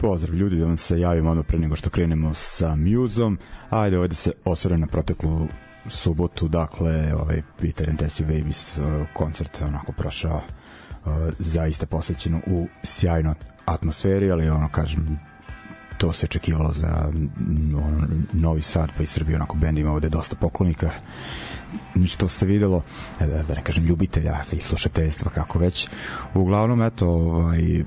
Pozdrav ljudi, da vam se javim ono pre nego što krenemo sa Muzom. Ajde, ovde se osvore na proteklu subotu, dakle, ovaj Peter and Tessie Davis uh, koncert onako prošao uh, zaista posvećeno u sjajnoj atmosferi, ali ono, kažem, to se očekivalo za ono, Novi Sad pa i Srbije, onako bend ima ovde dosta poklonika što se videlo da, da ne kažem ljubitelja i slušateljstva kako već uglavnom eto ovaj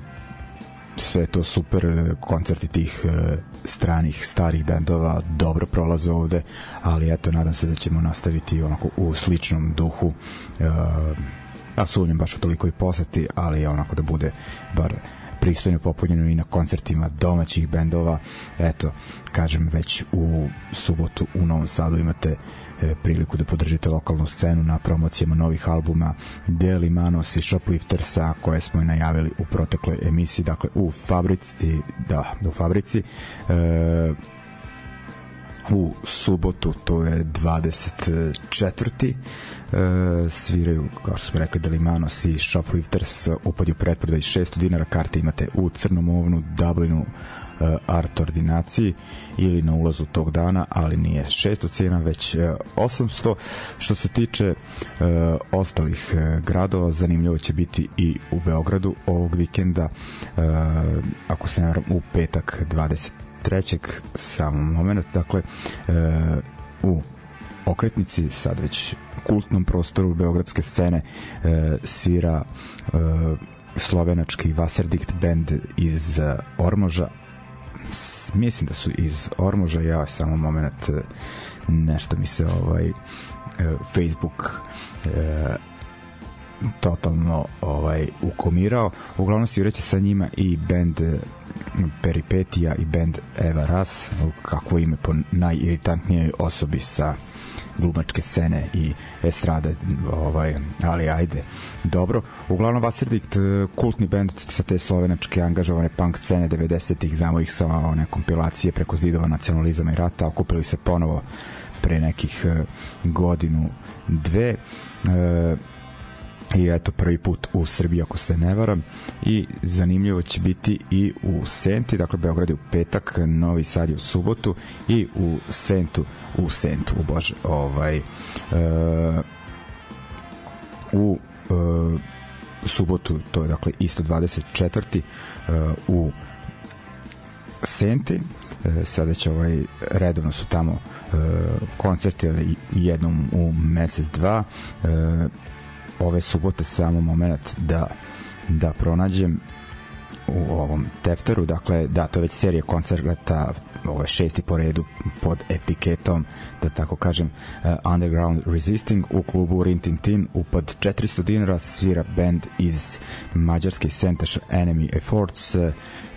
sve to super koncerti tih e, stranih starih bendova dobro prolaze ovde ali eto nadam se da ćemo nastaviti onako u sličnom duhu e, a sumnjam baš toliko i poseti ali onako da bude bar pristojno popunjeno i na koncertima domaćih bendova. Eto kažem već u subotu u Novom Sadu imate e, priliku da podržite lokalnu scenu na promocijama novih albuma Deli Manos i Shopliftersa koje smo i najavili u protekloj emisiji dakle u fabrici da, da u fabrici e, u subotu to je 24. E, sviraju kao što smo rekli Delimanos i Shoplifters upad u pretprodaj 600 dinara karte imate u Crnom ovnu Dublinu art ordinaciji ili na ulazu tog dana, ali nije 600 cena, već uh, 800. Što se tiče uh, ostalih gradova, zanimljivo će biti i u Beogradu ovog vikenda, ako se naravno u petak 23. samo moment, dakle u okretnici, sad već kultnom prostoru beogradske scene e, svira e, slovenački Wasserdicht band iz Ormoža mislim da su iz Ormoža ja samo moment e, nešto mi se ovaj e, Facebook e, totalno ovaj ukomirao. Uglavnom se reći sa njima i band Peripetija i band Eva Ras, kako ime po najiritantnijoj osobi sa glumačke scene i estrade ovaj ali ajde. Dobro uglavnom Vaserdikt kultni bend sa te slovenačke angažovane punk scene 90-ih znamo ih sa one kompilacije preko zidova nacionalizama i rata okupili se ponovo pre nekih godinu dve. E, i eto prvi put u Srbiji ako se ne varam i zanimljivo će biti i u Senti, dakle Beograd je u petak, Novi Sad je u subotu i u Sentu u Sentu, u Bože, ovaj uh, u uh, subotu, to je dakle isto 24. Uh, u Senti sada će ovaj redovno su tamo uh, koncerti jednom u mesec dva uh, ove subote samo moment da da pronađem u ovom tefteru, dakle da to je već serija koncerta ovo je šesti po redu pod etiketom da tako kažem uh, Underground Resisting u klubu Rintintin upad 400 dinara svira band iz mađarske Sentaš Enemy Efforts.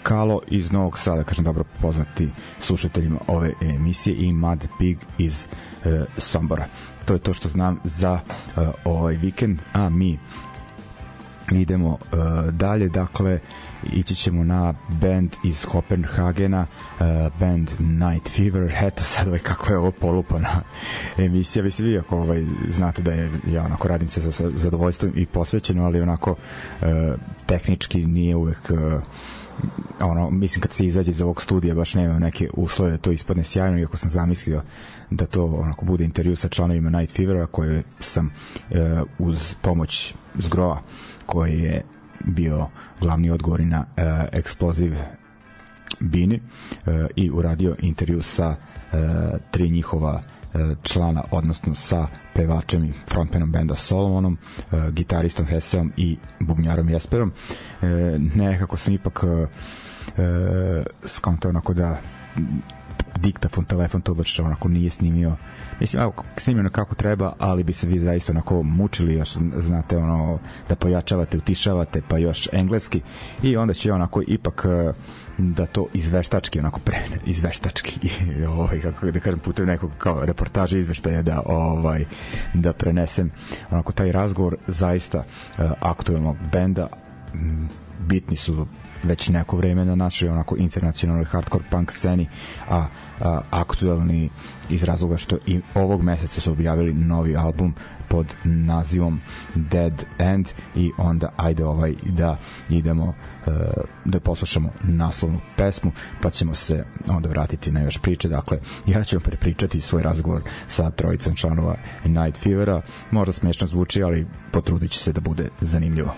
Kalo iz Novog Sada, kažem dobro poznati slušateljima ove emisije i Mad Pig iz uh, Sombora to je to što znam za uh, ovaj vikend, a mi idemo uh, dalje, dakle ići ćemo na band iz Kopenhagena, uh, band Night Fever, eto sad ovaj kako je ovo polupana emisija, se vi ako ovaj, znate da je, ja onako radim se sa zadovoljstvom i posvećeno, ali onako uh, tehnički nije uvek uh, ono, mislim kad se izađe iz ovog studija baš nema neke uslove da to ispadne sjajno, iako sam zamislio da to onako bude intervju sa članovima Night Fevera koje sam e, uz pomoć Zgroa koji je bio glavni odgovor na e, eksploziv Bini e, i uradio intervju sa e, tri njihova e, člana, odnosno sa pevačem i frontmanom benda Solomonom, e, gitaristom Heseom i bubnjarom Jesperom. E, nekako sam ipak e, skontao onako da diktafon, telefon to baš onako nije snimio. Mislim, evo, snimljeno kako treba, ali bi se vi zaista onako mučili još, znate, ono, da pojačavate, utišavate, pa još engleski. I onda će onako ipak e, da to izveštački onako pre izveštački ovaj kako da kažem putem nekog kao reportaže izveštaja da ovaj da prenesem. Onako taj razgovor zaista uh, aktuelnog benda bitni su već neko vreme na našoj onako internacionalnoj hardcore punk sceni, a aktuelni iz razloga što i ovog meseca su objavili novi album pod nazivom Dead End i onda ajde ovaj da idemo uh, da poslušamo naslovnu pesmu pa ćemo se onda vratiti na još priče. Dakle ja ću vam prepričati svoj razgovor sa trojicom članova Night Fevera. Možda smešno zvuči ali potrudit ću se da bude zanimljivo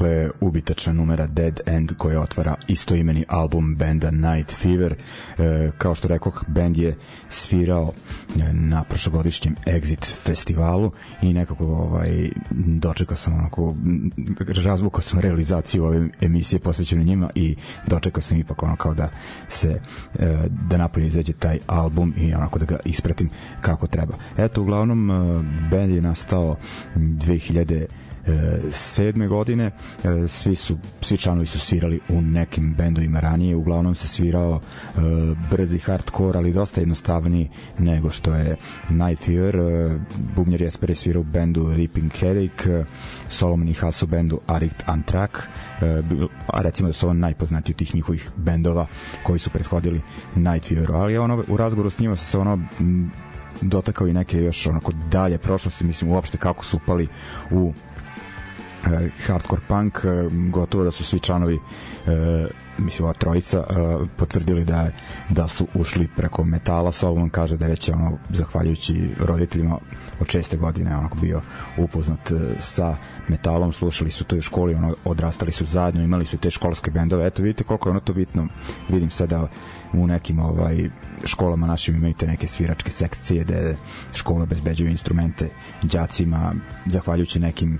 dakle ubitačna numera Dead End koja otvara istoimeni album benda Night Fever e, kao što rekoh bend je svirao e, na prošlogodišnjem Exit festivalu i nekako ovaj dočekao sam onako razvukao sam realizaciju ove emisije posvećene njima i dočekao sam ipak ono kao da se e, da napolje izađe taj album i onako da ga ispratim kako treba. Eto uglavnom e, bend je nastao 2000 sedme godine e, svi su svi članovi su svirali u nekim bendovima ranije uglavnom se svirao e, brzi hardcore ali dosta jednostavniji nego što je Night Fever. E, bubnjar Jesper je svirao u bendu Ripping Headache Solomon i Haas u bendu Arict Antrak a recimo da su ovo najpoznatiji tih njihovih bendova koji su prethodili Night Fever ali ono, u razgovoru s njima se ono dotakao i neke još onako dalje prošlosti, mislim uopšte kako su upali u hardcore punk, gotovo da su svi članovi mislim ova trojica potvrdili da da su ušli preko metala. Solomon kaže da je već ono zahvaljujući roditeljima od česte godine onako bio upoznat sa metalom. Slušali su to u školi ono odrastali su zajedno imali su te školske bendove. Eto vidite koliko je ono to bitno. Vidim sada u nekim ovaj školama našim imaju te neke sviračke sekcije gde škole obezbeđuju instrumente đacima zahvaljujući nekim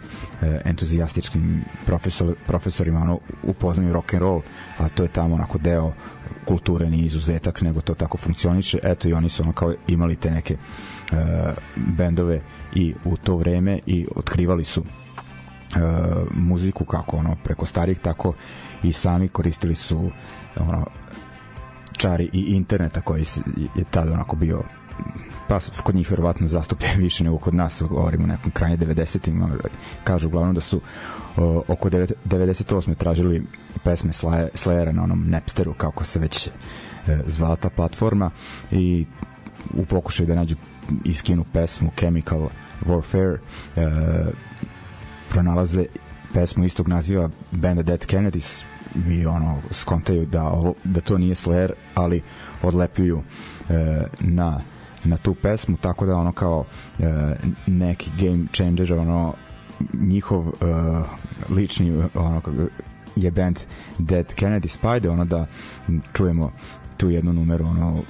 entuzijastičkim profesor, profesorima ono upoznaju rock and roll a to je tamo onako deo kulture ni izuzetak nego to tako funkcioniše. Eto i oni su ono kao imali te neke e, bendove i u to vreme i otkrivali su e, muziku kako ono preko starih tako i sami koristili su ono čari i interneta koji je tada onako bio pa kod njih verovatno zastupljen više nego kod nas govorimo o nekom krajnje 90-im kažu uglavnom da su o, oko 98. tražili pesme Slayera na onom Napsteru kako se već e, zvala ta platforma i u pokušaju da nađu iskinu pesmu Chemical Warfare e, pronalaze pesmu istog naziva benda Dead Kennedys i ono skontaju da ovo, da to nije Slayer, ali odlepljuju e, na na tu pesmu tako da ono kao e, neki game changer ono njihov e, lični ono je band Dead Kennedy Spide ono da čujemo tu jednu numeru ono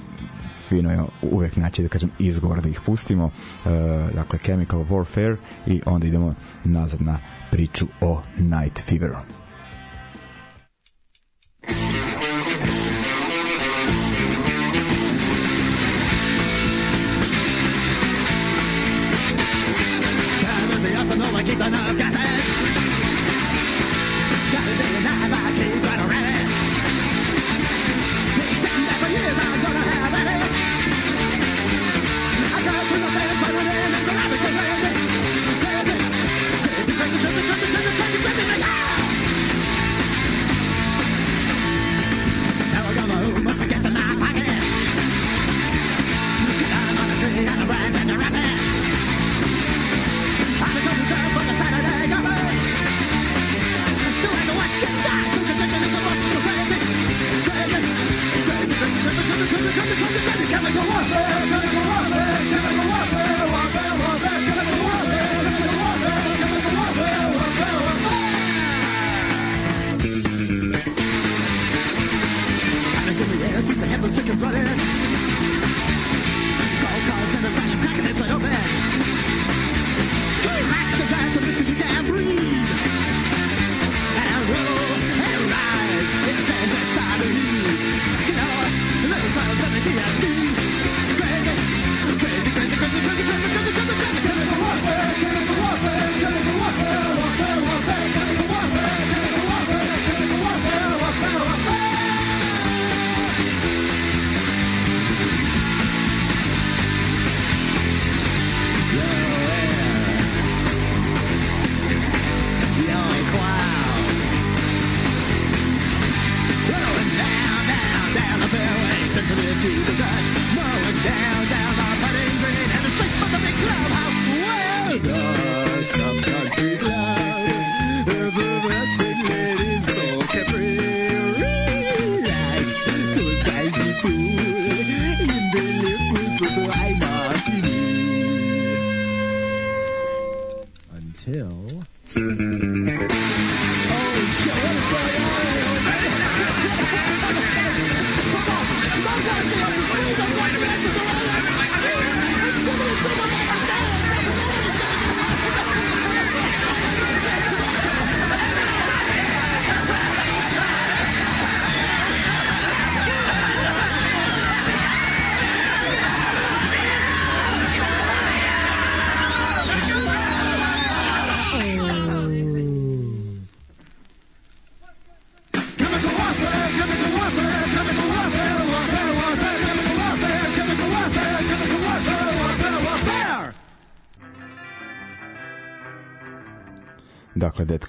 fino je uvek naći da kažem izgovor da ih pustimo e, dakle Chemical Warfare i onda idemo nazad na priču o Night Feveru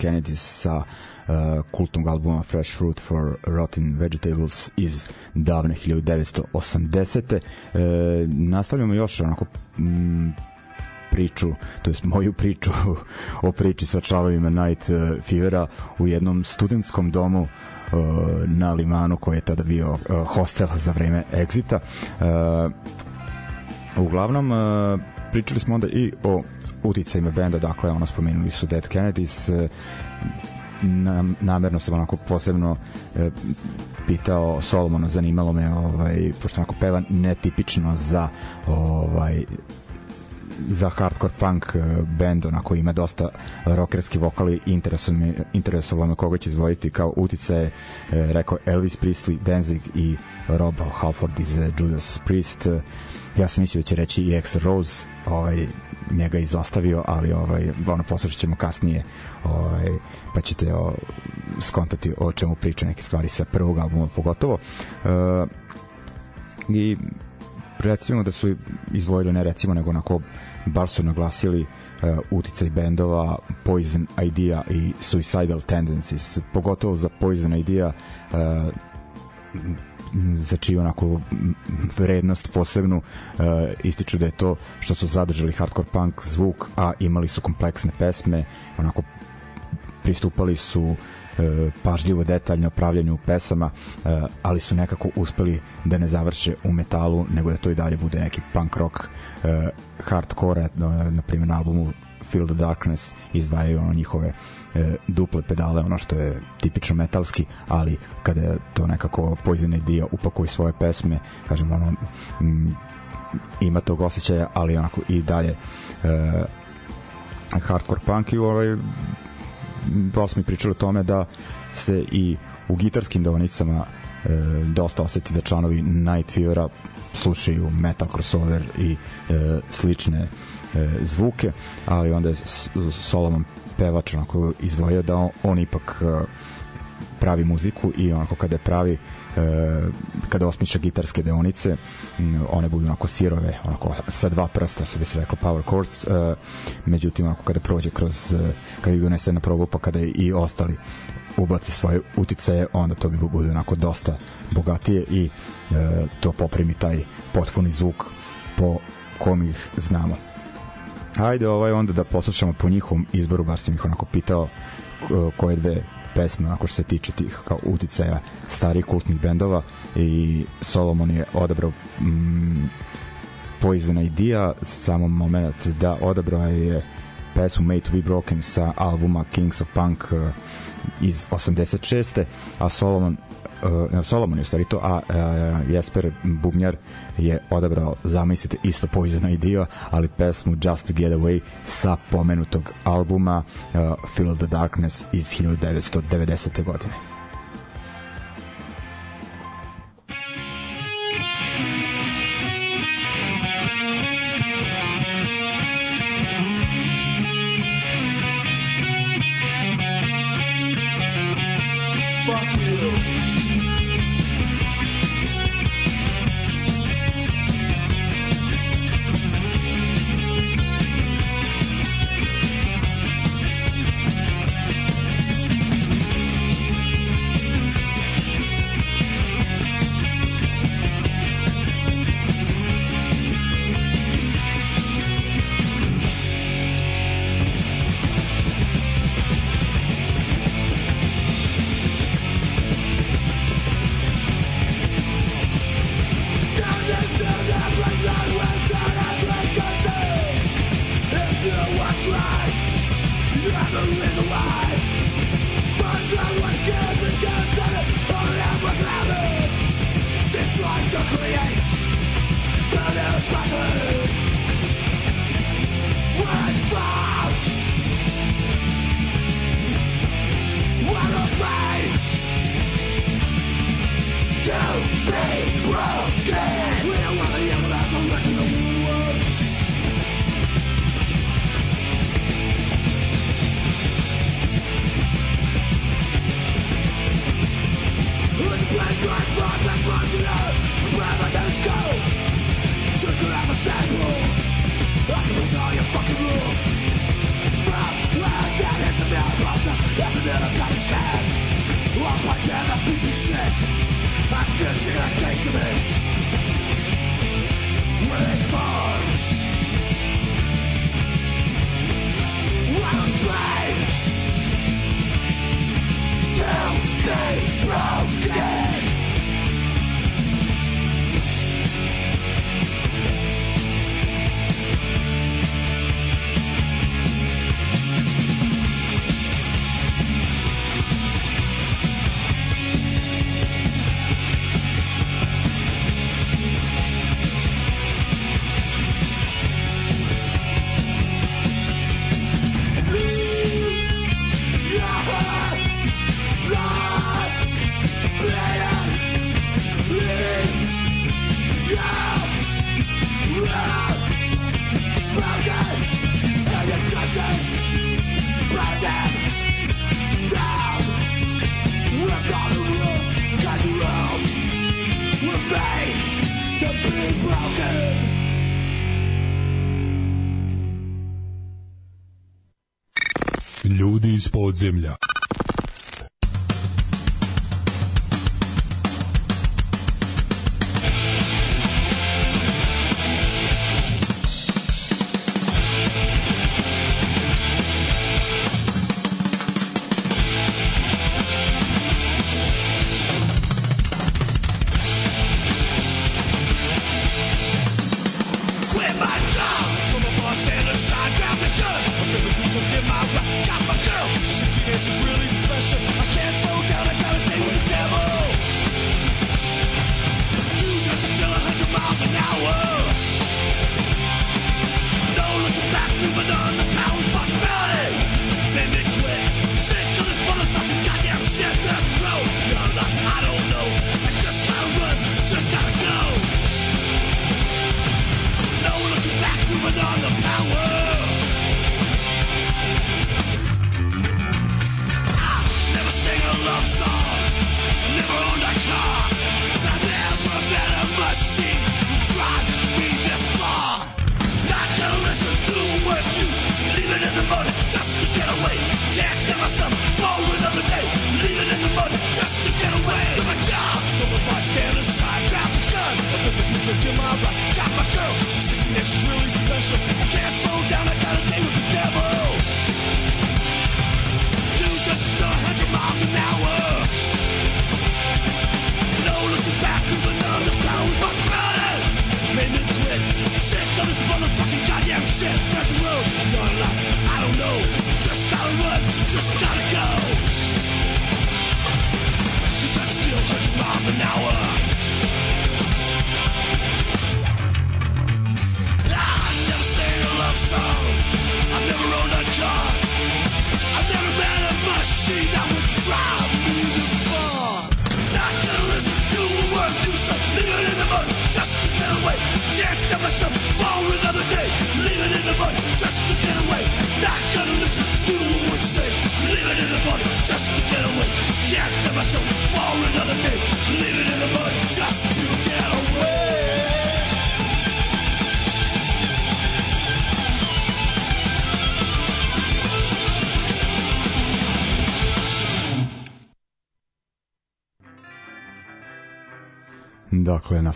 Kennedy sa uh, kultnog albuma Fresh Fruit for Rotten Vegetables iz davne 1980. Uh, nastavljamo još onako mm, priču, to jest moju priču o priči sa članovima Night Fevera u jednom studentskom domu na limanu koji je tada bio hostel za vreme exita uglavnom pričali smo onda i o uticajima benda, dakle ono spomenuli su Dead Kennedys nam, namerno sam onako posebno e, pitao Solomona, zanimalo me ovaj, pošto onako peva netipično za ovaj, za hardcore punk e, band, onako ima dosta rockerski vokali, interesovalo me koga će izvojiti kao utice, e, rekao Elvis Presley, Danzig i Rob Halford iz Judas Priest. Ja sam mislio da će reći i X Rose, ovaj, njega izostavio, ali ovaj, ono poslušat ćemo kasnije ovaj, pa ćete o, skontati o čemu priča neke stvari sa prvog albuma pogotovo. E, I recimo da su izvojili, ne recimo, nego onako bar su naglasili uh, uticaj bendova Poison Idea i Suicidal Tendencies pogotovo za Poison Idea uh, za čiju onako vrednost posebnu uh, ističu da je to što su zadržali hardcore punk zvuk, a imali su kompleksne pesme, onako pristupali su e, pažljivo detaljno pravljanju pesama, e, ali su nekako uspeli da ne završe u metalu, nego da to i dalje bude neki punk rock e, hardcore, na, na primjer na albumu Feel the Darkness izdvajaju ono njihove e, duple pedale, ono što je tipično metalski, ali kada je to nekako Poison Idea upakuje svoje pesme, kažem ono m, ima tog osjećaja, ali onako i dalje e, hardcore punk i ovaj baš smo pričali o tome da se i u gitarskim deonicama e, dosta oseti da članovi Night Fevera slušaju metal crossover i e, slične e, zvuke, ali onda je Solomon pevač onako izdvojio da on, on ipak e, pravi muziku i onako kada je pravi e, kada osmišlja gitarske deonice one budu onako sirove onako sa dva prsta što bi se rekao power chords e, međutim onako kada prođe kroz e, kada ih donese na probu pa kada i ostali ubace svoje uticaje onda to bi bude onako dosta bogatije i e, to poprimi taj potpuni zvuk po kom ih znamo Ajde ovaj onda da poslušamo po njihovom izboru, bar sam ih onako pitao koje dve pesme ako što se tiče tih kao uticaja starih kultnih bendova i Solomon je odabrao mm, Poison Idea samo moment da odabrao je pesmu Made to be Broken sa albuma Kings of Punk uh, iz 86. a Solomon uh, Solomon je u stvari to, a uh, Jesper Bubnjar je odabrao, zamislite, isto Poison Idea, ali pesmu Just Get Away sa pomenutog albuma uh, Feel the Darkness iz 1990. godine.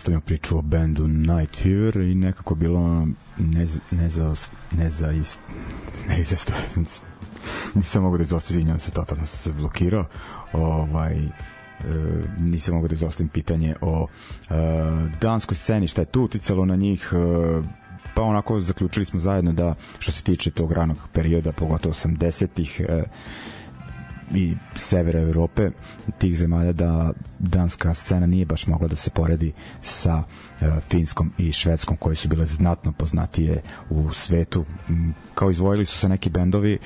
Nastavljamo priču o bendu Night Fever i nekako bilo ne, ne za ne za ist, ne za nisam mogu da izostavim, se, totalno sam se blokirao. Ovaj, e, nisam mogu da izostavim pitanje o e, danskoj sceni, šta je tu uticalo na njih, e, pa onako zaključili smo zajedno da što se tiče tog ranog perioda, pogotovo 80-ih, e, i severa Evrope tih zemalja da danska scena nije baš mogla da se poredi sa e, finskom i švedskom koji su bile znatno poznatije u svetu. Kao izvojili su se neki bendovi e,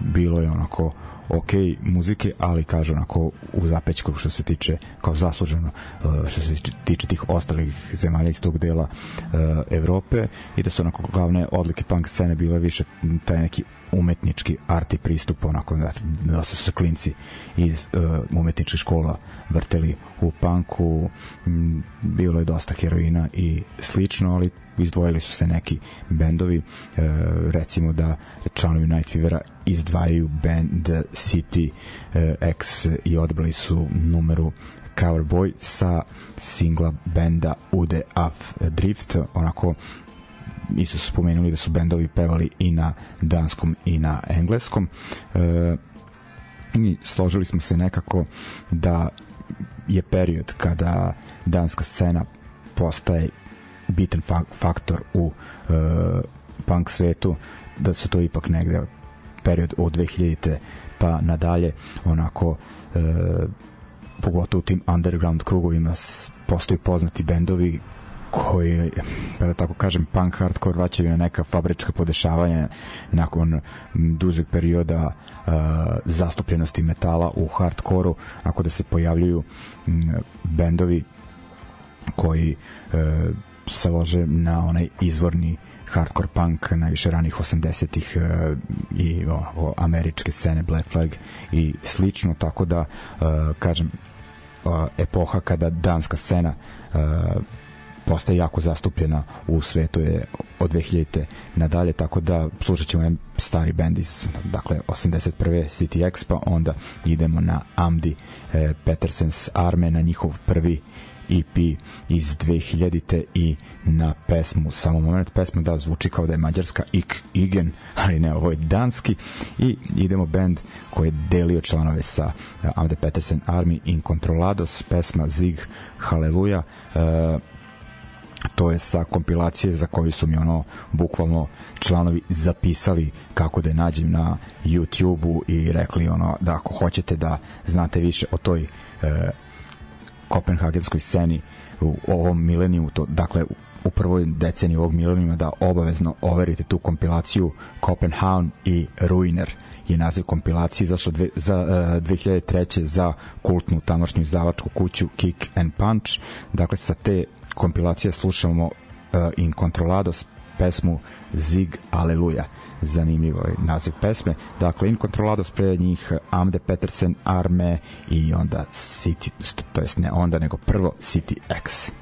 bilo je onako ok muzike, ali kaže onako u zapećku što se tiče kao zasluženo e, što se tiče tih ostalih zemalja iz tog dela e, Evrope i da su onako glavne odlike punk scene bile više taj neki umetnički arti pristup onako da, da su se klinci iz uh, umetničkih škola vrteli u punku bilo je dosta heroina i slično ali izdvojili su se neki bendovi e, recimo da članovi Night Fevera izdvajaju band City e, X i odbrali su numeru Coverboy sa singla benda Ude Af Drift onako isto su spomenuli da su bendovi pevali i na danskom i na engleskom. E, i složili smo se nekako da je period kada danska scena postaje bitan faktor u uh, punk svetu da su to ipak negde period od 2000-te pa nadalje onako e, pogotovo u tim underground krugovima postoji poznati bendovi koji, da tako kažem, punk hardcore vraćaju na neka fabrička podešavanja nakon dužeg perioda uh, zastupljenosti metala u hardkoru, ako da se pojavljuju m, bendovi koji uh, se lože na onaj izvorni hardcore punk najviše ranih 80-ih uh, i o, američke scene Black Flag i slično, tako da uh, kažem uh, epoha kada danska scena uh, postaje jako zastupljena u svetu je od 2000. nadalje, tako da slušat ćemo stari band iz dakle 81. City X, pa onda idemo na Amdi eh, Petersens Arme, na njihov prvi EP iz 2000-te i na pesmu, samo moment pesma da zvuči kao da je mađarska Ik Igen, ali ne, ovo je danski i idemo band koji je delio članove sa Amde Petersen Army in Controlados, pesma Zig Haleluja uh, to je sa kompilacije za koju su mi ono bukvalno članovi zapisali kako da je nađem na YouTube-u i rekli ono da ako hoćete da znate više o toj e, kopenhagenskoj sceni u ovom milenijumu, to, dakle u prvoj deceniji ovog milenijuma da obavezno overite tu kompilaciju Copenhagen i Ruiner je naziv kompilacije izašla dve, za uh, e, 2003. za kultnu tamošnju izdavačku kuću Kick and Punch. Dakle, sa te kompilacije slušamo uh, In Controlados pesmu Zig Aleluja zanimljivo je naziv pesme dakle In Controlados pre njih Amde Petersen Arme i onda City to jest ne onda nego prvo City X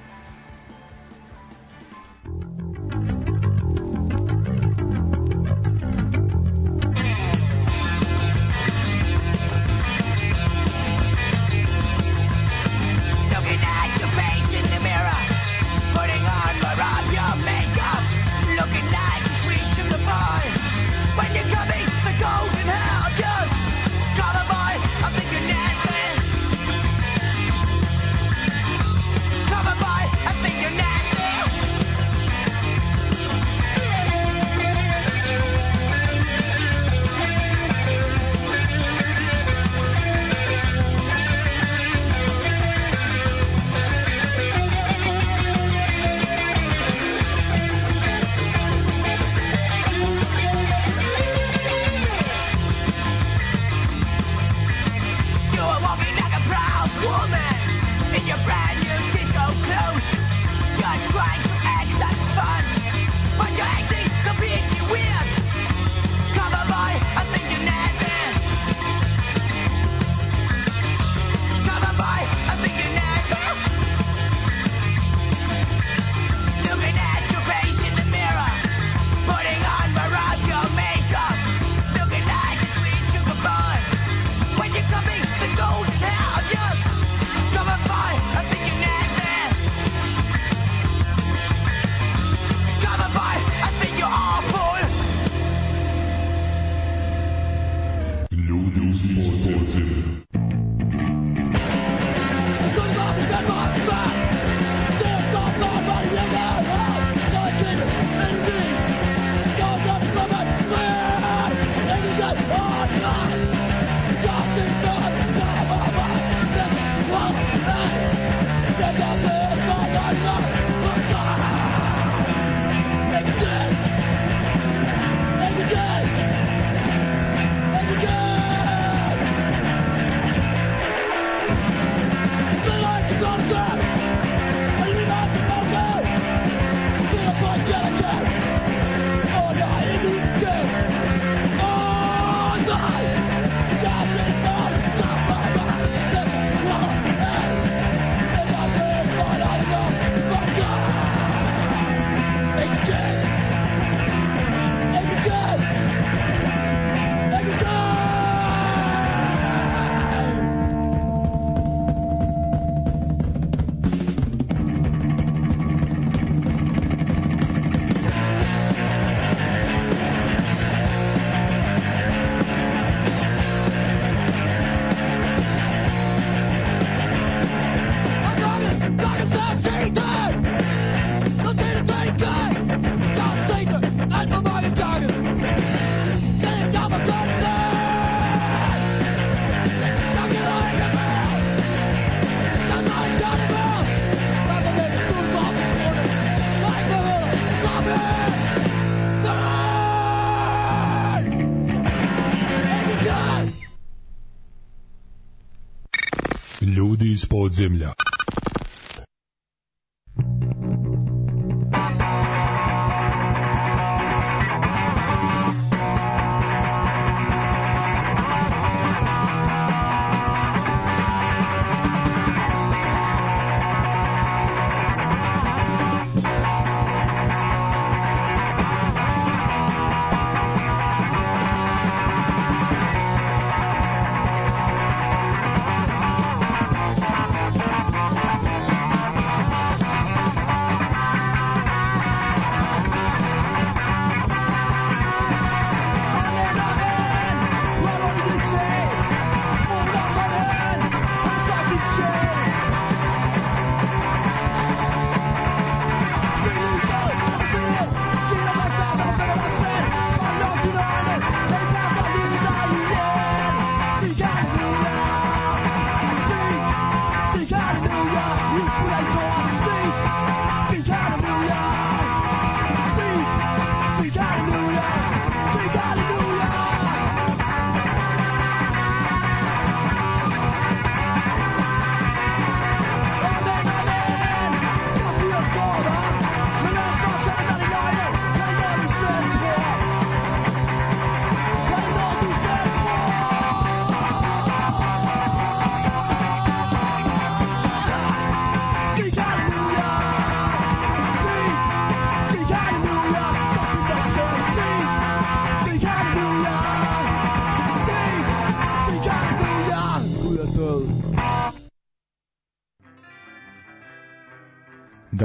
Ljudi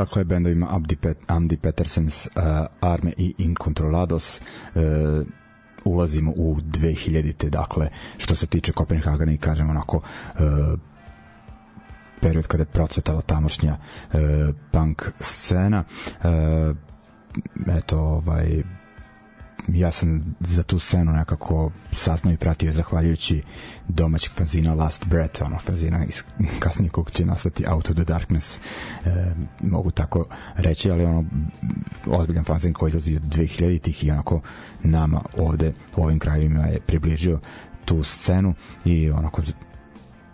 dakle bendovima Abdi, Pet, Amdi Petersens, uh, Arme i Incontrolados uh, ulazimo u 2000-te dakle što se tiče Kopenhagena i kažemo onako uh, period kada je procvetala tamošnja uh, punk scena uh, eto ovaj ja sam za tu scenu nekako saznao i pratio zahvaljujući domaćeg fanzina Last Breath, ono fanzina iz kasnije kog će nastati Out of the Darkness. E, mogu tako reći, ali ono ozbiljan fanzin koji izlazi od 2000-ih i onako nama ovde u ovim krajevima je približio tu scenu i onako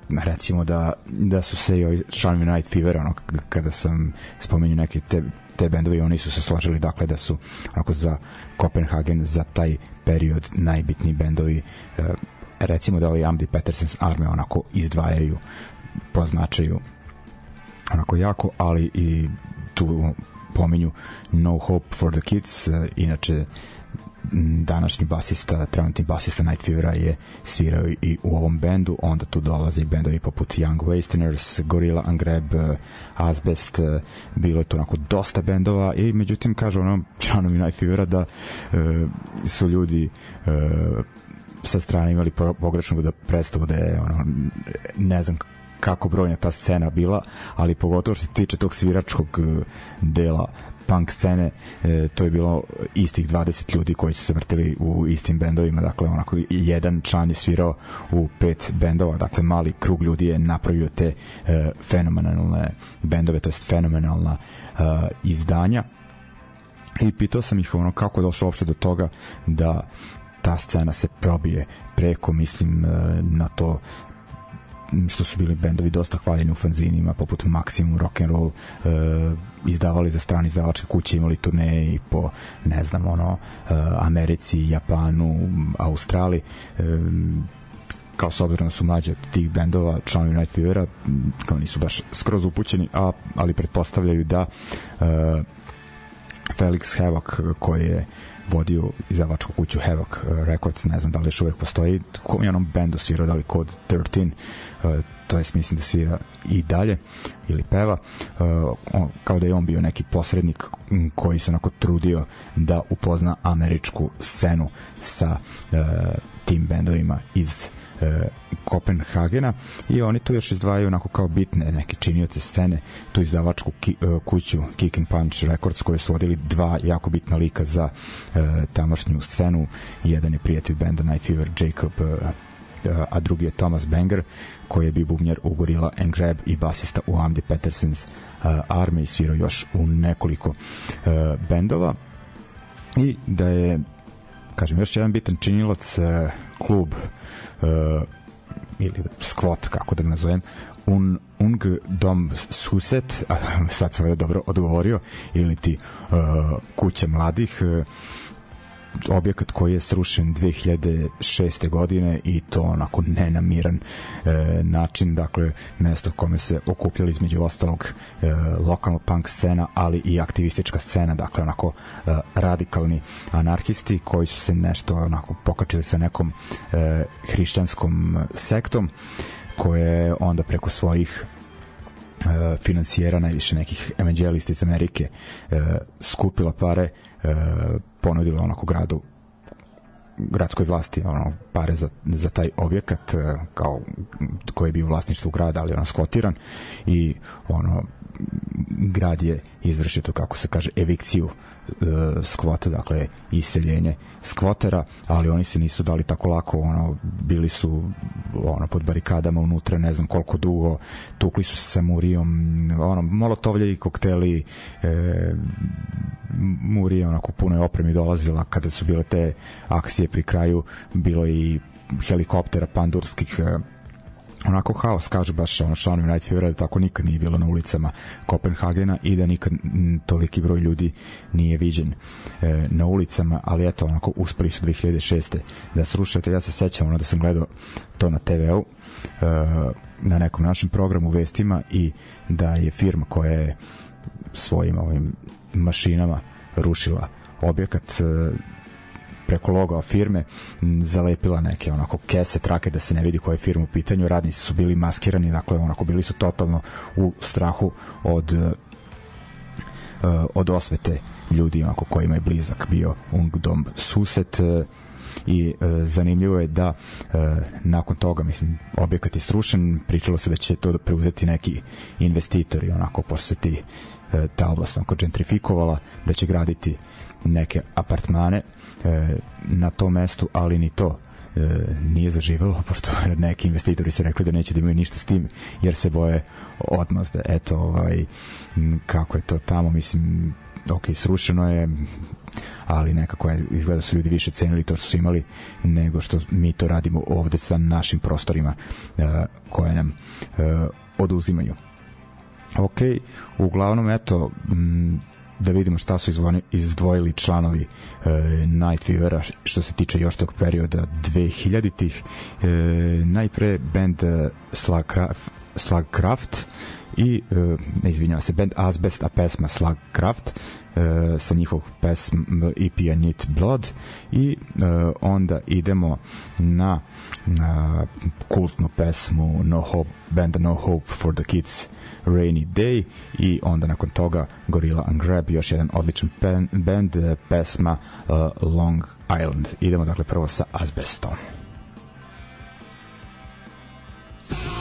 recimo da, da su se i ovi članovi Night Fever ono, kada sam spomenuo neke te te bendove i oni su se složili dakle da su onako za Copenhagen za taj period najbitniji bendovi. E, recimo da ovaj Amdi Petersens arme onako izdvajaju po značaju onako jako, ali i tu pominju No Hope for the Kids, e, inače današnji basista, trenutni basista Night Fevera je svirao i u ovom bendu, onda tu dolaze bendovi poput Young Wasterners, Gorilla Ungrab, Asbest, bilo je tu onako dosta bendova. I međutim kažu ono članovi Night Fevera da e, su ljudi e, sa strane imali pogrešnu da predstavu da je ono, ne znam kako brojna ta scena bila, ali pogotovo što se tiče tog sviračkog e, dela punk scene, e, to je bilo istih 20 ljudi koji su se vrtili u istim bendovima, dakle onako jedan član je svirao u pet bendova, dakle mali krug ljudi je napravio te e, fenomenalne bendove, to jest fenomenalna e, izdanja. I pitao sam ih ono kako je došlo uopšte do toga da ta scena se probije preko mislim e, na to što su bili bendovi dosta hvaljeni u fanzinima poput Maximum Rock and e, izdavali za strane izdavačke kuće imali turneje i po ne znam ono e, Americi, Japanu Australiji. E, kao s obzirom da su mlađe od tih bendova članovi Night Fevera kao nisu baš skroz upućeni a, ali pretpostavljaju da e, Felix Havoc koji je vodio izdavačku kuću Havoc Records, ne znam da li još uvek postoji, kom je onom bendu svirao, da li Code 13, uh, to jest mislim da svira i dalje ili peva. Uh, on, kao da je on bio neki posrednik koji se onako trudio da upozna američku scenu sa uh, tim bendovima iz e, Kopenhagena i oni tu još izdvajaju onako kao bitne neke činioce scene tu izdavačku ki, e, kuću Kick and Punch Records koje su vodili dva jako bitna lika za e, tamošnju scenu. Jedan je prijatelj benda Night Fever Jacob e, a drugi je Thomas Banger koji je bio bubnjar u Gorilla and Grab i basista u Amdi Petersens Army i svirao još u nekoliko bendova. I da je kažem još jedan bitan činilac klub ili squat kako da ga nazovem un, Ung Dom Suset, sad sam dobro odgovorio, ili ti uh, kuća mladih, uh, objekat koji je srušen 2006. godine i to onako nenamiran e, način, dakle mesto kome se okupljali između ostalog e, lokalna punk scena, ali i aktivistička scena, dakle onako e, radikalni anarhisti koji su se nešto onako pokačili sa nekom e, hrišćanskom sektom koje onda preko svojih e, finansijera najviše nekih evanđelista iz Amerike e, skupila pare e, ponudila onako gradu gradskoj vlasti ono pare za, za taj objekat e, kao koji je bio u vlasništvu grada ali ono skvotiran i ono grad je izvršio to kako se kaže evikciju e, skvota, dakle iseljenje skvotera, ali oni se nisu dali tako lako, ono bili su ono pod barikadama unutra, ne znam koliko dugo, tukli su se sa Murijom, ono molotovlje i kokteli e, Murija onako punoj opremi dolazila kada su bile te akcije pri kraju, bilo i helikoptera pandurskih e, onako haos, kažu baš ono članovi Night Fever, da tako nikad nije bilo na ulicama Kopenhagena i da nikad toliki broj ljudi nije viđen e, na ulicama, ali eto, onako uspeli su 2006. da srušate, ja se sećam ono da sam gledao to na TV-u, e, na nekom našem programu vestima i da je firma koja je svojim ovim mašinama rušila objekat e, preko loga firme zalepila neke onako kese, trake da se ne vidi koja je firma u pitanju. Radnici su bili maskirani, dakle onako bili su totalno u strahu od uh, od osvete ljudi onako kojima je blizak bio Ungdom Suset uh, i e, zanimljivo je da e, nakon toga mislim objekat je srušen pričalo se da će to preuzeti neki investitori onako posle ti e, ta oblast onako gentrifikovala da će graditi neke apartmane e, na tom mestu, ali ni to e, nije zaživelo, pošto neki investitori su rekli da neće da imaju ništa s tim, jer se boje odmazde. Eto, ovaj, kako je to tamo, mislim, ok, srušeno je, ali nekako je, izgleda su ljudi više cenili to što su imali nego što mi to radimo ovde sa našim prostorima koje nam oduzimaju. Ok, uglavnom, eto, da vidimo šta su izvoni, izdvojili članovi e, Night Fevera što se tiče još tog perioda 2000-ih. E, najpre band e, Slagcraft, Slagcraft i, e, ne izvinjava se, band Asbest, a pesma Slagcraft e, sa njihovog pesm EP-a Need Blood i e, onda idemo na, na kultnu pesmu No Hope, banda No Hope for the Kids Rainy Day i onda nakon toga Gorilla and Grab, još jedan odličan pen, band, e, pesma uh, Long Island. Idemo dakle prvo sa Asbestom. Ljudi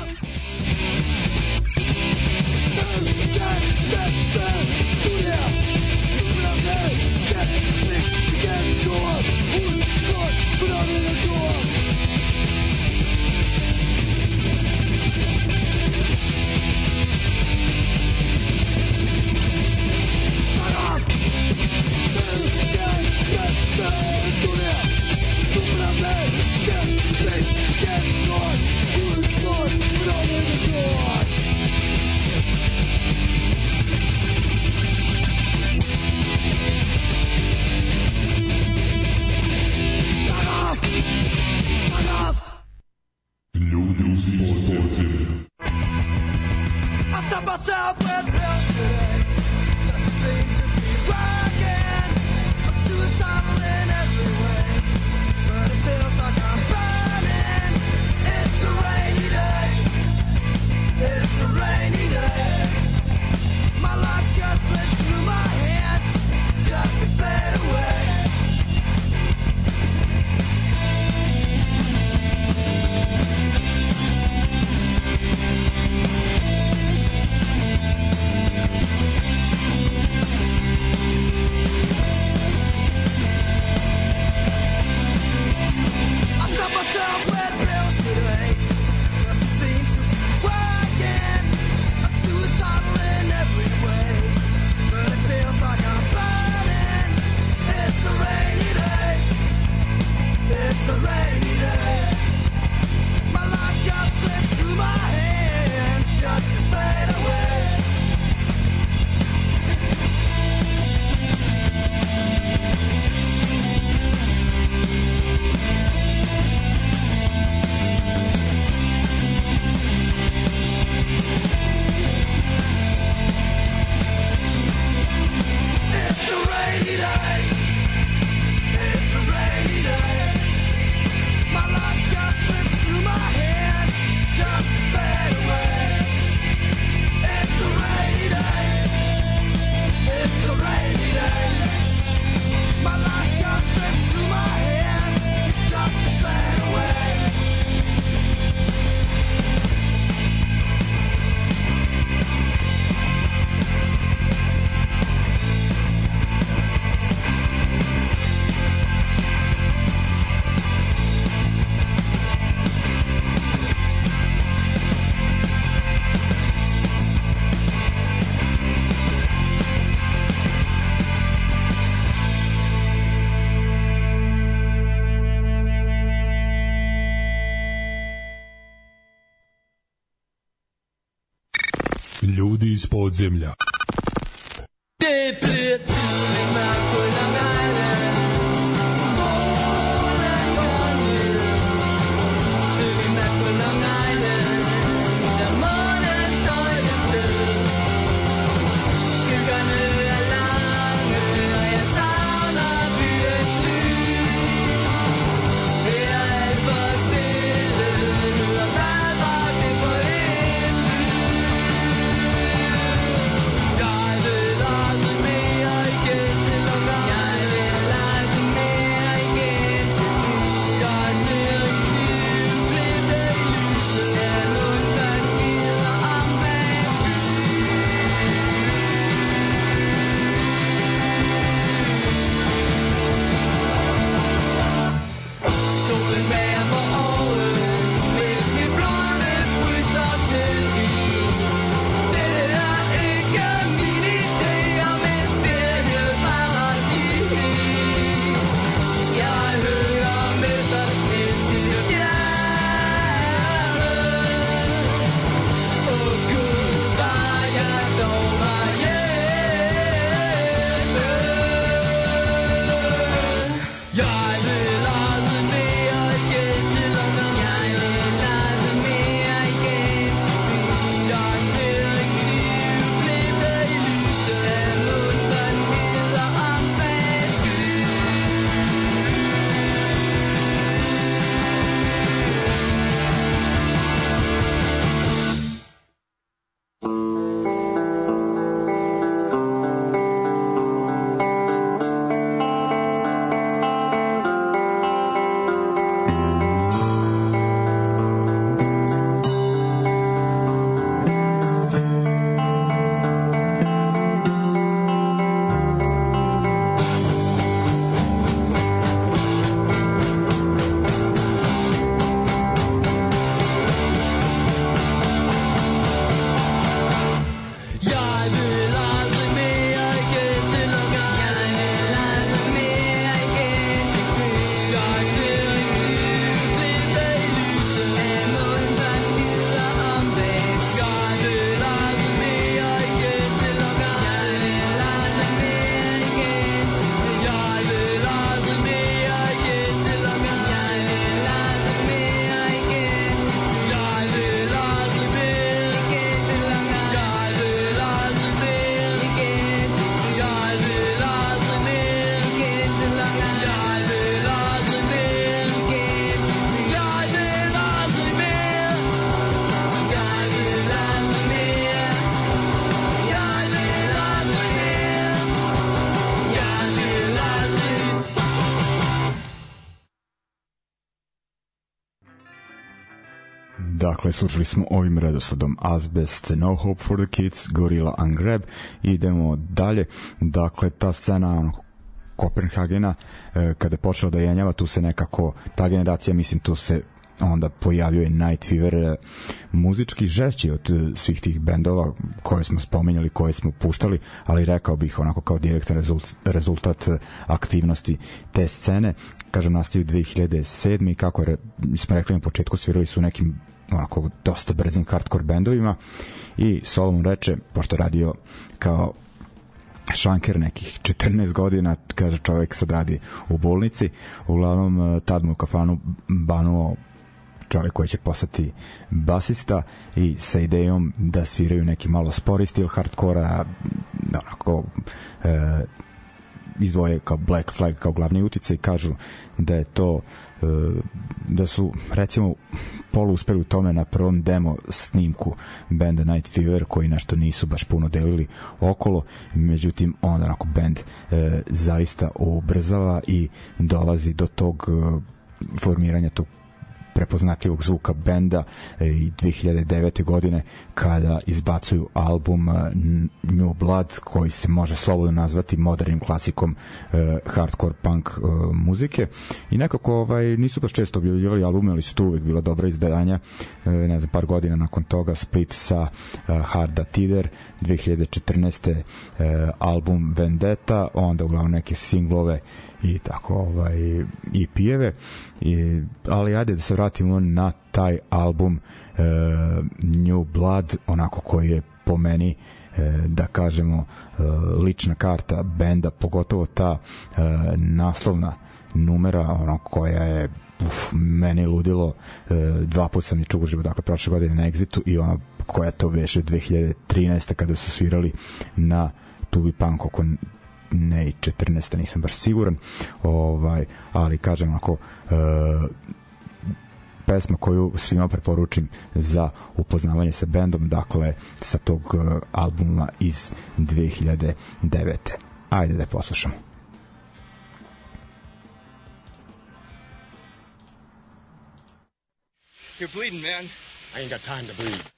iz Dakle, slušali smo ovim redosledom Azbest, No Hope for the Kids, Gorilla Ungrab i idemo dalje. Dakle, ta scena Kopenhagena, e, kada je počela da jenjava, tu se nekako, ta generacija, mislim, tu se onda pojavljuje Night Fever e, muzički žešći od e, svih tih bendova koje smo spominjali, koje smo puštali, ali rekao bih onako kao direktan rezultat, aktivnosti te scene. Kažem, nastaju 2007. i kako je, smo rekli na početku, svirali su nekim onako dosta brzim hardcore bendovima. I Solomon reče, pošto radio kao šanker nekih 14 godina, kaže čovjek sad radi u bolnici, uglavnom e, tad mu u kafanu banuo čovjek koji će postati basista i sa idejom da sviraju neki malo spori stil hardkora onako e, izvoje kao Black Flag kao glavni utice i kažu da je to da su recimo polu uspeli u tome na prvom demo snimku benda Night Fever koji nešto nisu baš puno delili okolo. Međutim onda onako band e, zaista ubrzava i dolazi do tog e, formiranja tog prepoznatljivog zvuka benda e, i 2009. godine kada izbacuju album e, New Blood koji se može slobodno nazvati modernim klasikom e, hardcore punk muzike i nekako ovaj, nisu baš često objavljivali albume ali su tu uvek bila dobra izdanja ne znam par godina nakon toga split sa Harda Tider 2014. E, album Vendetta onda uglavnom neke singlove i tako ovaj i pijeve i, ali ajde da se vratimo na taj album e, New Blood onako koji je po meni e, da kažemo e, lična karta benda pogotovo ta e, naslovna numera ono koja je uf, meni ludilo dva puta sam je čuo uživo dakle prošle godine na Exitu i ona koja to veše 2013. kada su svirali na Tubi Punk oko ne i 14. nisam baš siguran ovaj, ali kažem onako e, pesma koju svima preporučim za upoznavanje sa bendom, dakle sa tog uh, albuma iz 2009. Ajde da je poslušamo. You're bleeding, man. I ain't got time to bleed.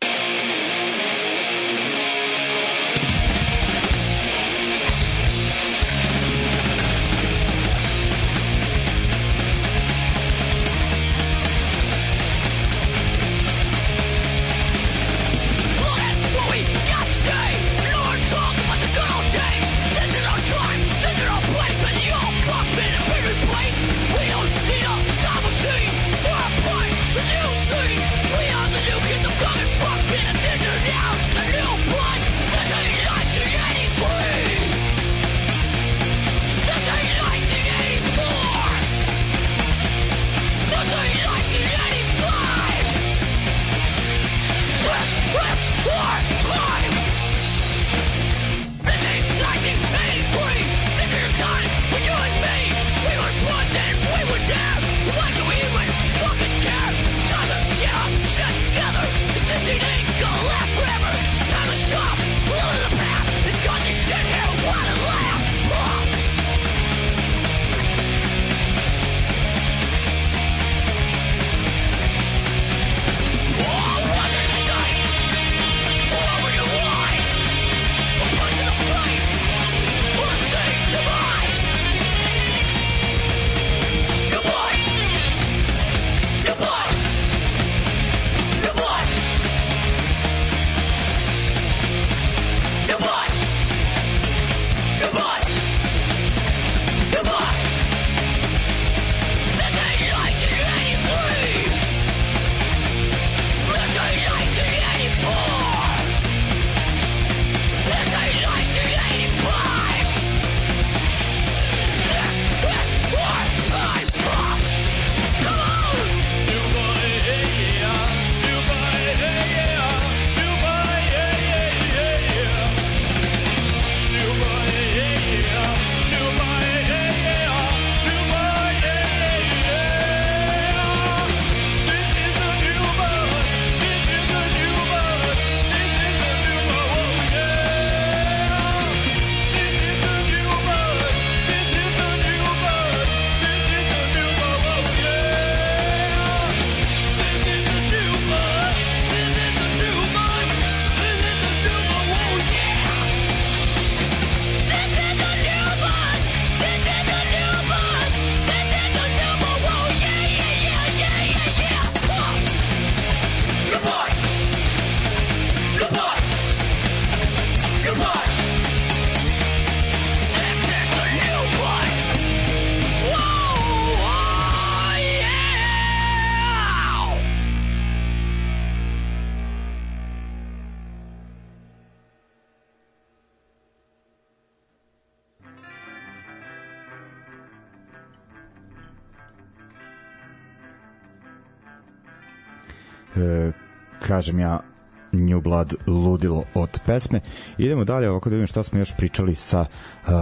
Kažem ja New Blood ludilo od pesme. Idemo dalje, ovako da vidim šta smo još pričali sa uh,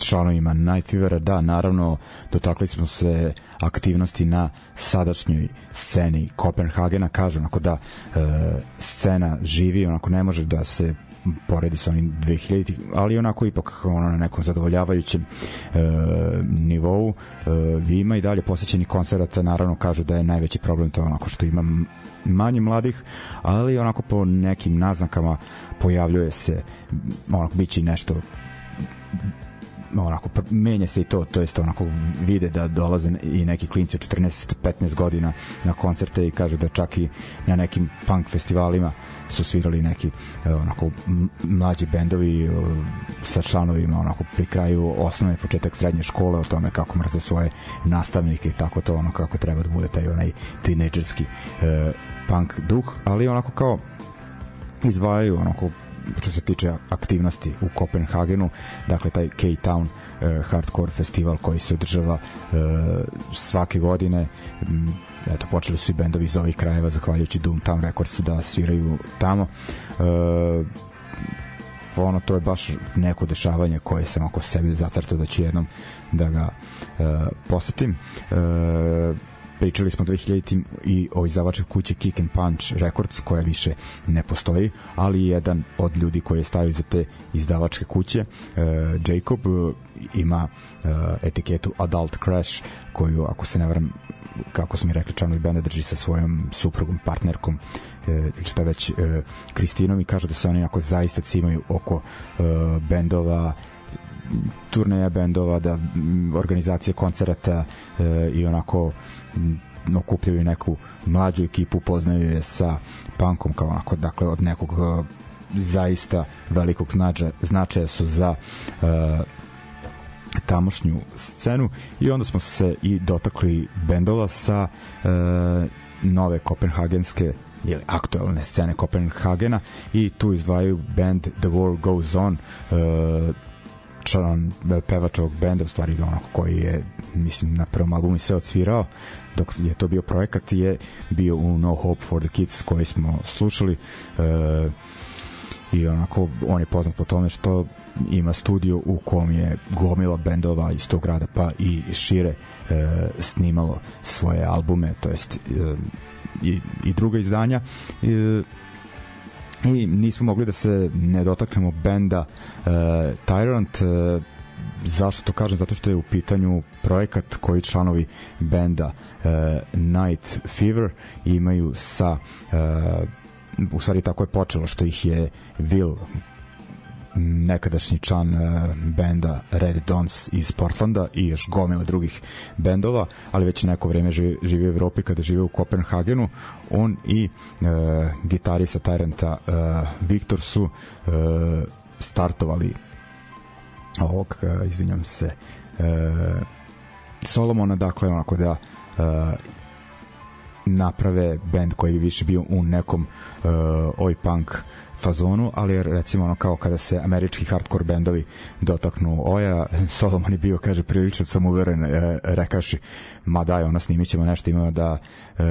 članovima Night Fevera. Da, naravno, dotakli smo se aktivnosti na sadašnjoj sceni Kopenhagena. Kažu onako da uh, scena živi, onako ne može da se poredi sa onim 2000 ali onako ipak ono na nekom zadovoljavajućem e, nivou e, ima i dalje posjećeni koncerata naravno kažu da je najveći problem to onako što ima manje mladih ali onako po nekim naznakama pojavljuje se onako biće nešto onako pr- menja se i to to jest onako vide da dolaze i neki klinci od 14 15 godina na koncerte i kažu da čak i na nekim punk festivalima su svirali neki e, onako mlađi bendovi e, sa članovima onako pri kraju osnovne početak srednje škole o tome kako mrze svoje nastavnike i tako to ono kako treba da bude taj onaj tinejdžerski e, punk duh ali onako kao izdvajaju onako što se tiče aktivnosti u Kopenhagenu, dakle taj K-Town e, hardcore festival koji se održava e, svake godine. M, eto počeli su i bendovi iz ovih krajeva zahvaljujući Doomtown Records da sviraju tamo. E, ono to je baš neko dešavanje koje sam oko sebi zacrtao da ću jednom da ga e, posetim. E, pričali smo 2000 i o izdavačkoj kući Kick and Punch Records koja više ne postoji, ali jedan od ljudi koji je stavio za te izdavačke kuće e, Jacob e, ima e, etiketu Adult Crash koju ako se ne varam kako su mi rekli članovi benda drži sa svojom suprugom, partnerkom e, šta već e, Kristinom i kažu da se oni ako zaista cimaju oko e, bendova turneja bendova, da organizacije koncerata e, i onako okupljaju neku mlađu ekipu, poznaju je sa punkom kao onako, dakle od nekog e, zaista velikog značaja, značaja su za e, tamošnju scenu. I onda smo se i dotakli bendova sa e, nove kopenhagenske ili aktualne scene Kopenhagena. I tu izdvajaju band The War Goes On e, član e, pevač ovog benda, u stvari onako koji je mislim na prvom albumu i sve odsvirao dok je to bio projekat je bio u No Hope for the Kids koji smo slušali e, i onako on je poznat po tome što ima studio u kom je gomila bendova iz tog grada pa i šire e, snimalo svoje albume to jest e, i, i druga izdanja e, i nismo mogli da se ne dotaknemo benda uh, Tyrant uh, zašto to kažem? Zato što je u pitanju projekat koji članovi benda uh, Night Fever imaju sa uh, u stvari tako je počelo što ih je Will nekadašnji član uh, benda Red Dons iz Portlanda i još gomila drugih bendova, ali već neko vreme živi, živi u Evropi kada žive u Kopenhagenu. On i uh, gitarista Tyranta uh, Viktor su uh, startovali ovog, uh, izvinjam se, uh, Solomona, dakle, onako da uh, naprave bend koji bi više bio u nekom uh, oj punk fazonu, ali recimo ono kao kada se američki hardcore bendovi dotaknu oja, Solomon je bio, kaže, prilično sam uveren, e, rekaši, ma daj, ono, snimit ćemo nešto, imamo da e,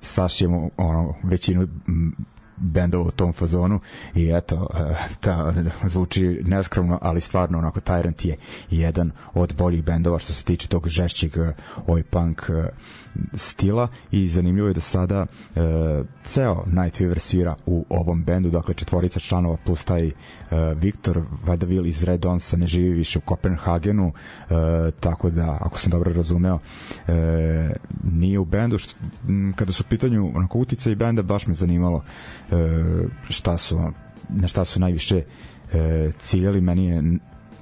sašijemo ono, većinu bendova u tom fazonu. I eto, e, ta, zvuči neskromno, ali stvarno onako Tyrant je jedan od boljih bendova što se tiče tog žešćeg e, oj punk e, stila i zanimljivo je da sada e, ceo Night Fever svira u ovom bendu, dakle četvorica članova plus taj e, Viktor Vadavil iz Red Onsa ne živi više u Kopenhagenu e, tako da, ako sam dobro razumeo e, nije u bendu što, m, kada su u pitanju onako utica i benda baš me zanimalo e, šta su na šta su najviše e, ciljali. Meni je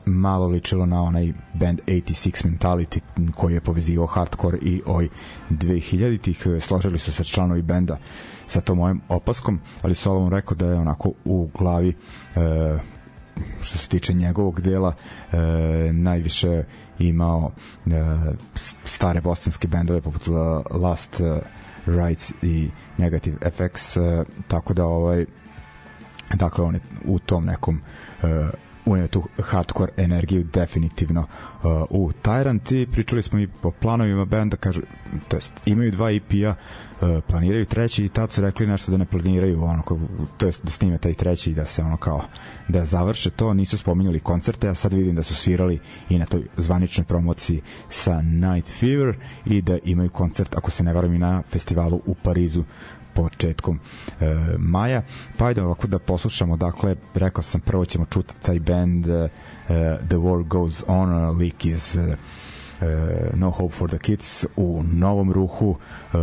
malo ličilo na onaj band 86 Mentality koji je povezivao hardcore i oj 2000-ih složili su se članovi benda sa tom mojom opaskom ali Solomon rekao da je onako u glavi e, što se tiče njegovog dela e, najviše imao e, stare bosanske bendove poput Last e, Rights i Negative FX e, tako da ovaj dakle on je u tom nekom e, unio tu hardcore energiju definitivno uh, u Tyrant i pričali smo i po planovima benda kažu, to jest imaju dva EP-a uh, planiraju treći i tad su rekli nešto da ne planiraju ono, ko, to jest da snime taj treći i da se ono kao da završe to, nisu spominjali koncerte a sad vidim da su svirali i na toj zvaničnoj promociji sa Night Fever i da imaju koncert ako se ne varam i na festivalu u Parizu početkom e, maja. Pa ajde ovako da poslušamo, dakle, rekao sam prvo ćemo čuti taj band e, The War Goes On, lik iz e, No Hope for the Kids u novom ruhu. E,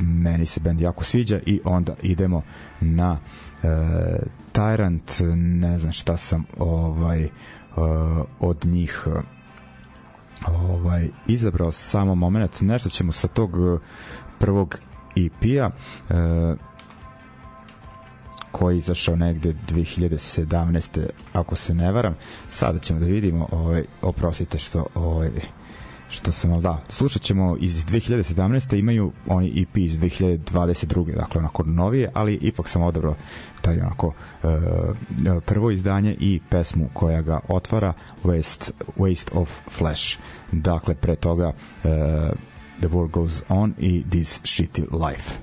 meni se band jako sviđa i onda idemo na e, Tyrant, ne znam šta sam ovaj uh, od njih uh, ovaj izabrao samo moment, nešto ćemo sa tog uh, prvog EP-a uh, koji je izašao negde 2017. ako se ne varam. Sada ćemo da vidimo, ovaj, oprostite što ovaj, što sam, da, slušat ćemo iz 2017. imaju oni EP iz 2022. dakle onako novije, ali ipak sam odabrao taj onako uh, prvo izdanje i pesmu koja ga otvara Waste, Waste of Flesh dakle pre toga uh, The War Goes On. I This Shitty Life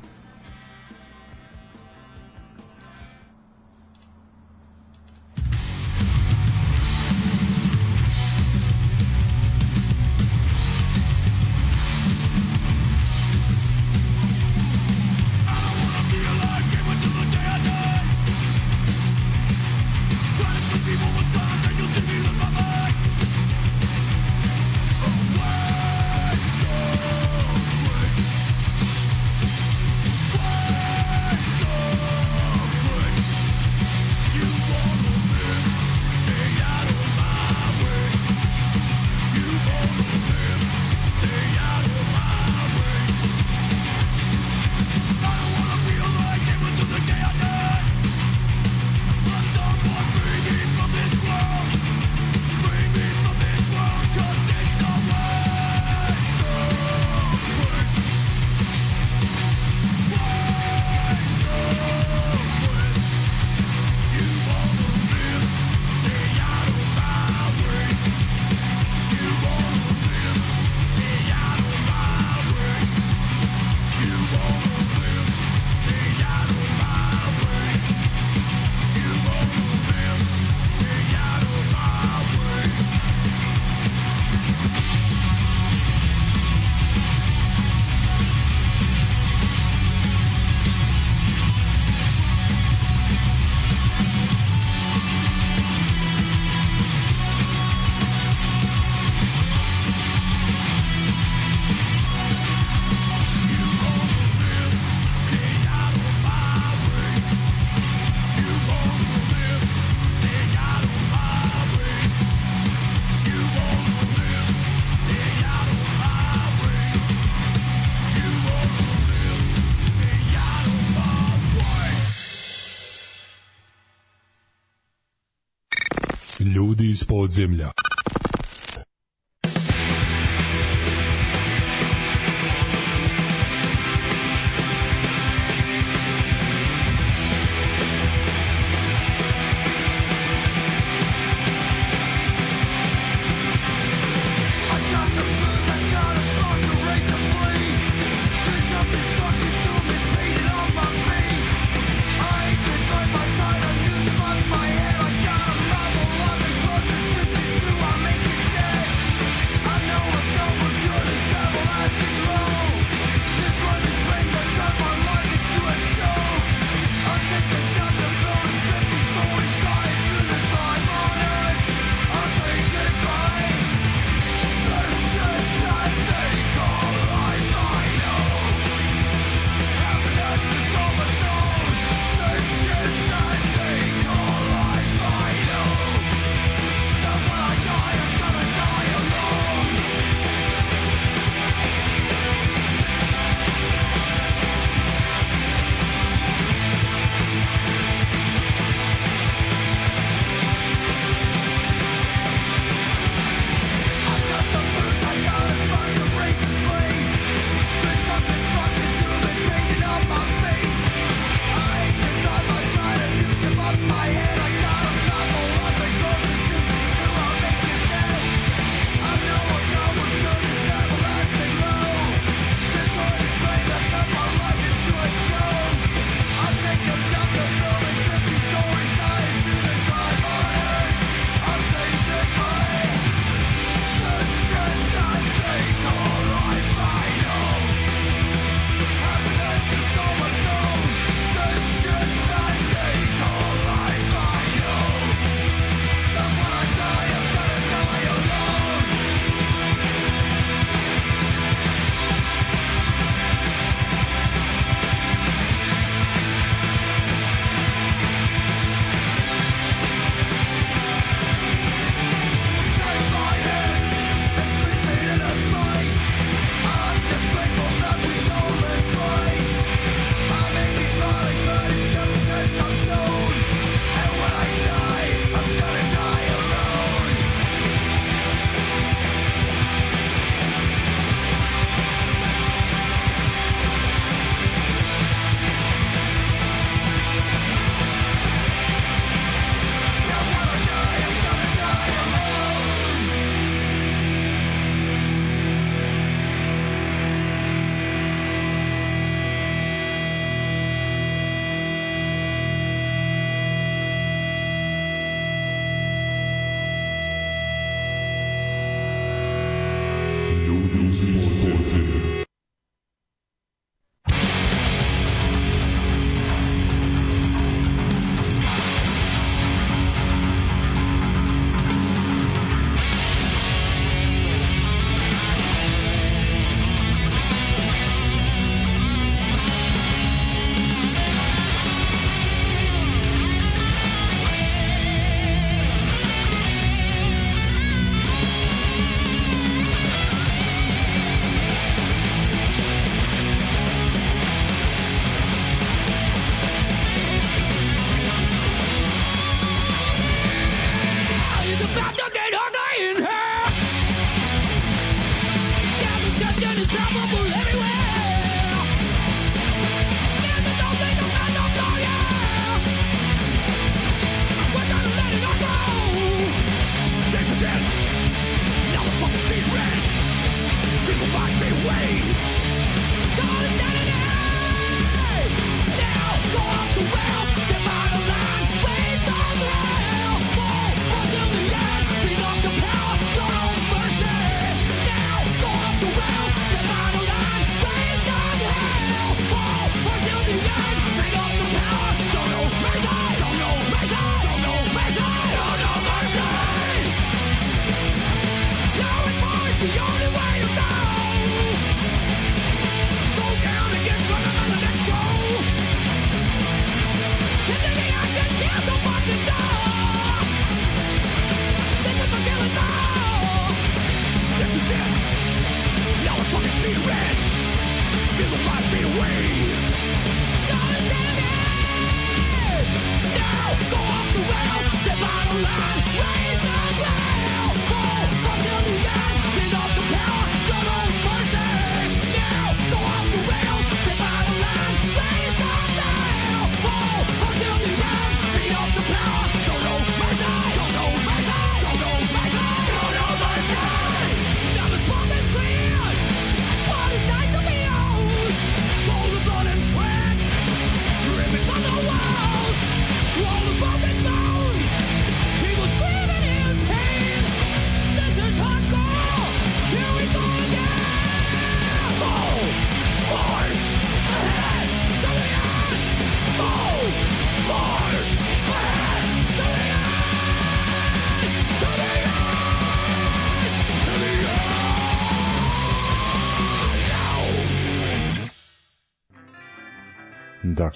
podzemlja.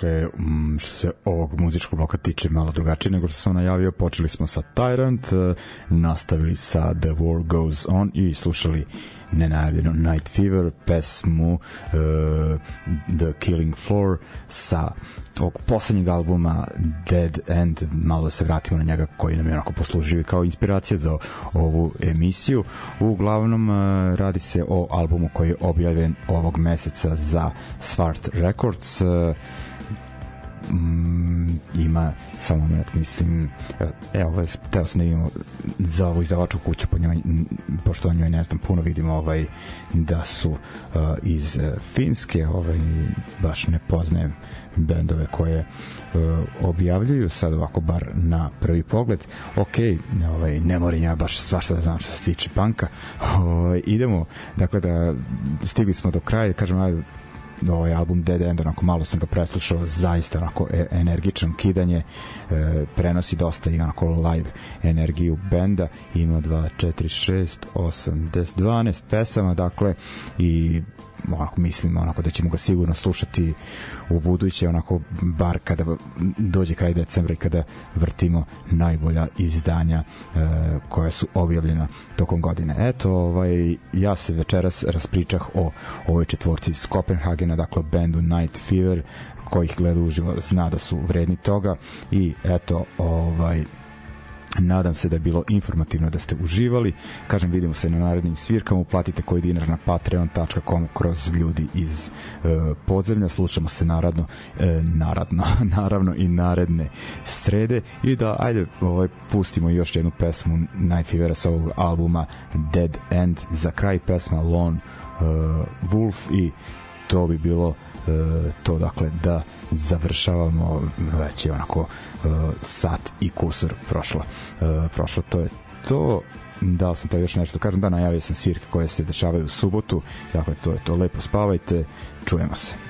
Dakle, mm, što se ovog muzičkog bloka tiče malo drugačije nego što sam najavio, počeli smo sa Tyrant, eh, nastavili sa The War Goes On i slušali nenajavljeno Night Fever, pesmu uh, The Killing Floor sa ovog poslednjeg albuma Dead End, malo da se vratimo na njega koji nam je onako poslužio kao inspiracija za ovu emisiju. Uglavnom uh, radi se o albumu koji je objavljen ovog meseca za Svart Records. Uh, mm, ima samo moment, mislim evo, ovaj, teo sam da imamo za ovu izdavačku kuću po njoj, pošto o njoj ne znam puno vidimo ovaj, da su uh, iz uh, Finske ovaj, baš ne poznajem bendove koje uh, objavljuju sad ovako bar na prvi pogled. Ok, ovaj, ne moram ja baš svašta da znam što se tiče panka. Ovaj, idemo, dakle da stigli smo do kraja, kažem ajde ovaj album Dead End, onako malo sam ga preslušao, zaista onako e energičan kidanje, e, prenosi dosta i onako live energiju benda, ima 2, 4, 6, 8, 10, 12 pesama, dakle, i onako mislim onako da ćemo ga sigurno slušati u buduće onako bar kada dođe kraj decembra i kada vrtimo najbolja izdanja e, koja su objavljena tokom godine. Eto, ovaj ja se večeras raspričah o ovoj četvorci iz Kopenhagena, dakle bendu Night Fever, kojih gleda uživo zna da su vredni toga i eto, ovaj Nadam se da je bilo informativno da ste uživali. Kažem, vidimo se na narednim svirkama. Uplatite koji dinar na patreon.com kroz ljudi iz e, podzemlja. Slušamo se naravno, e, naravno, naravno i naredne srede. I da, ajde, ovaj, pustimo još jednu pesmu Najfivera sa ovog albuma Dead End. Za kraj pesma Lone uh, Wolf i to bi bilo e, to dakle da završavamo već je onako e, sat i kusur prošlo. E, prošlo to je to. Da sam to još nešto kažem? Da najavio sam svirke koje se dešavaju u subotu. Dakle to je to. Lepo spavajte. Čujemo se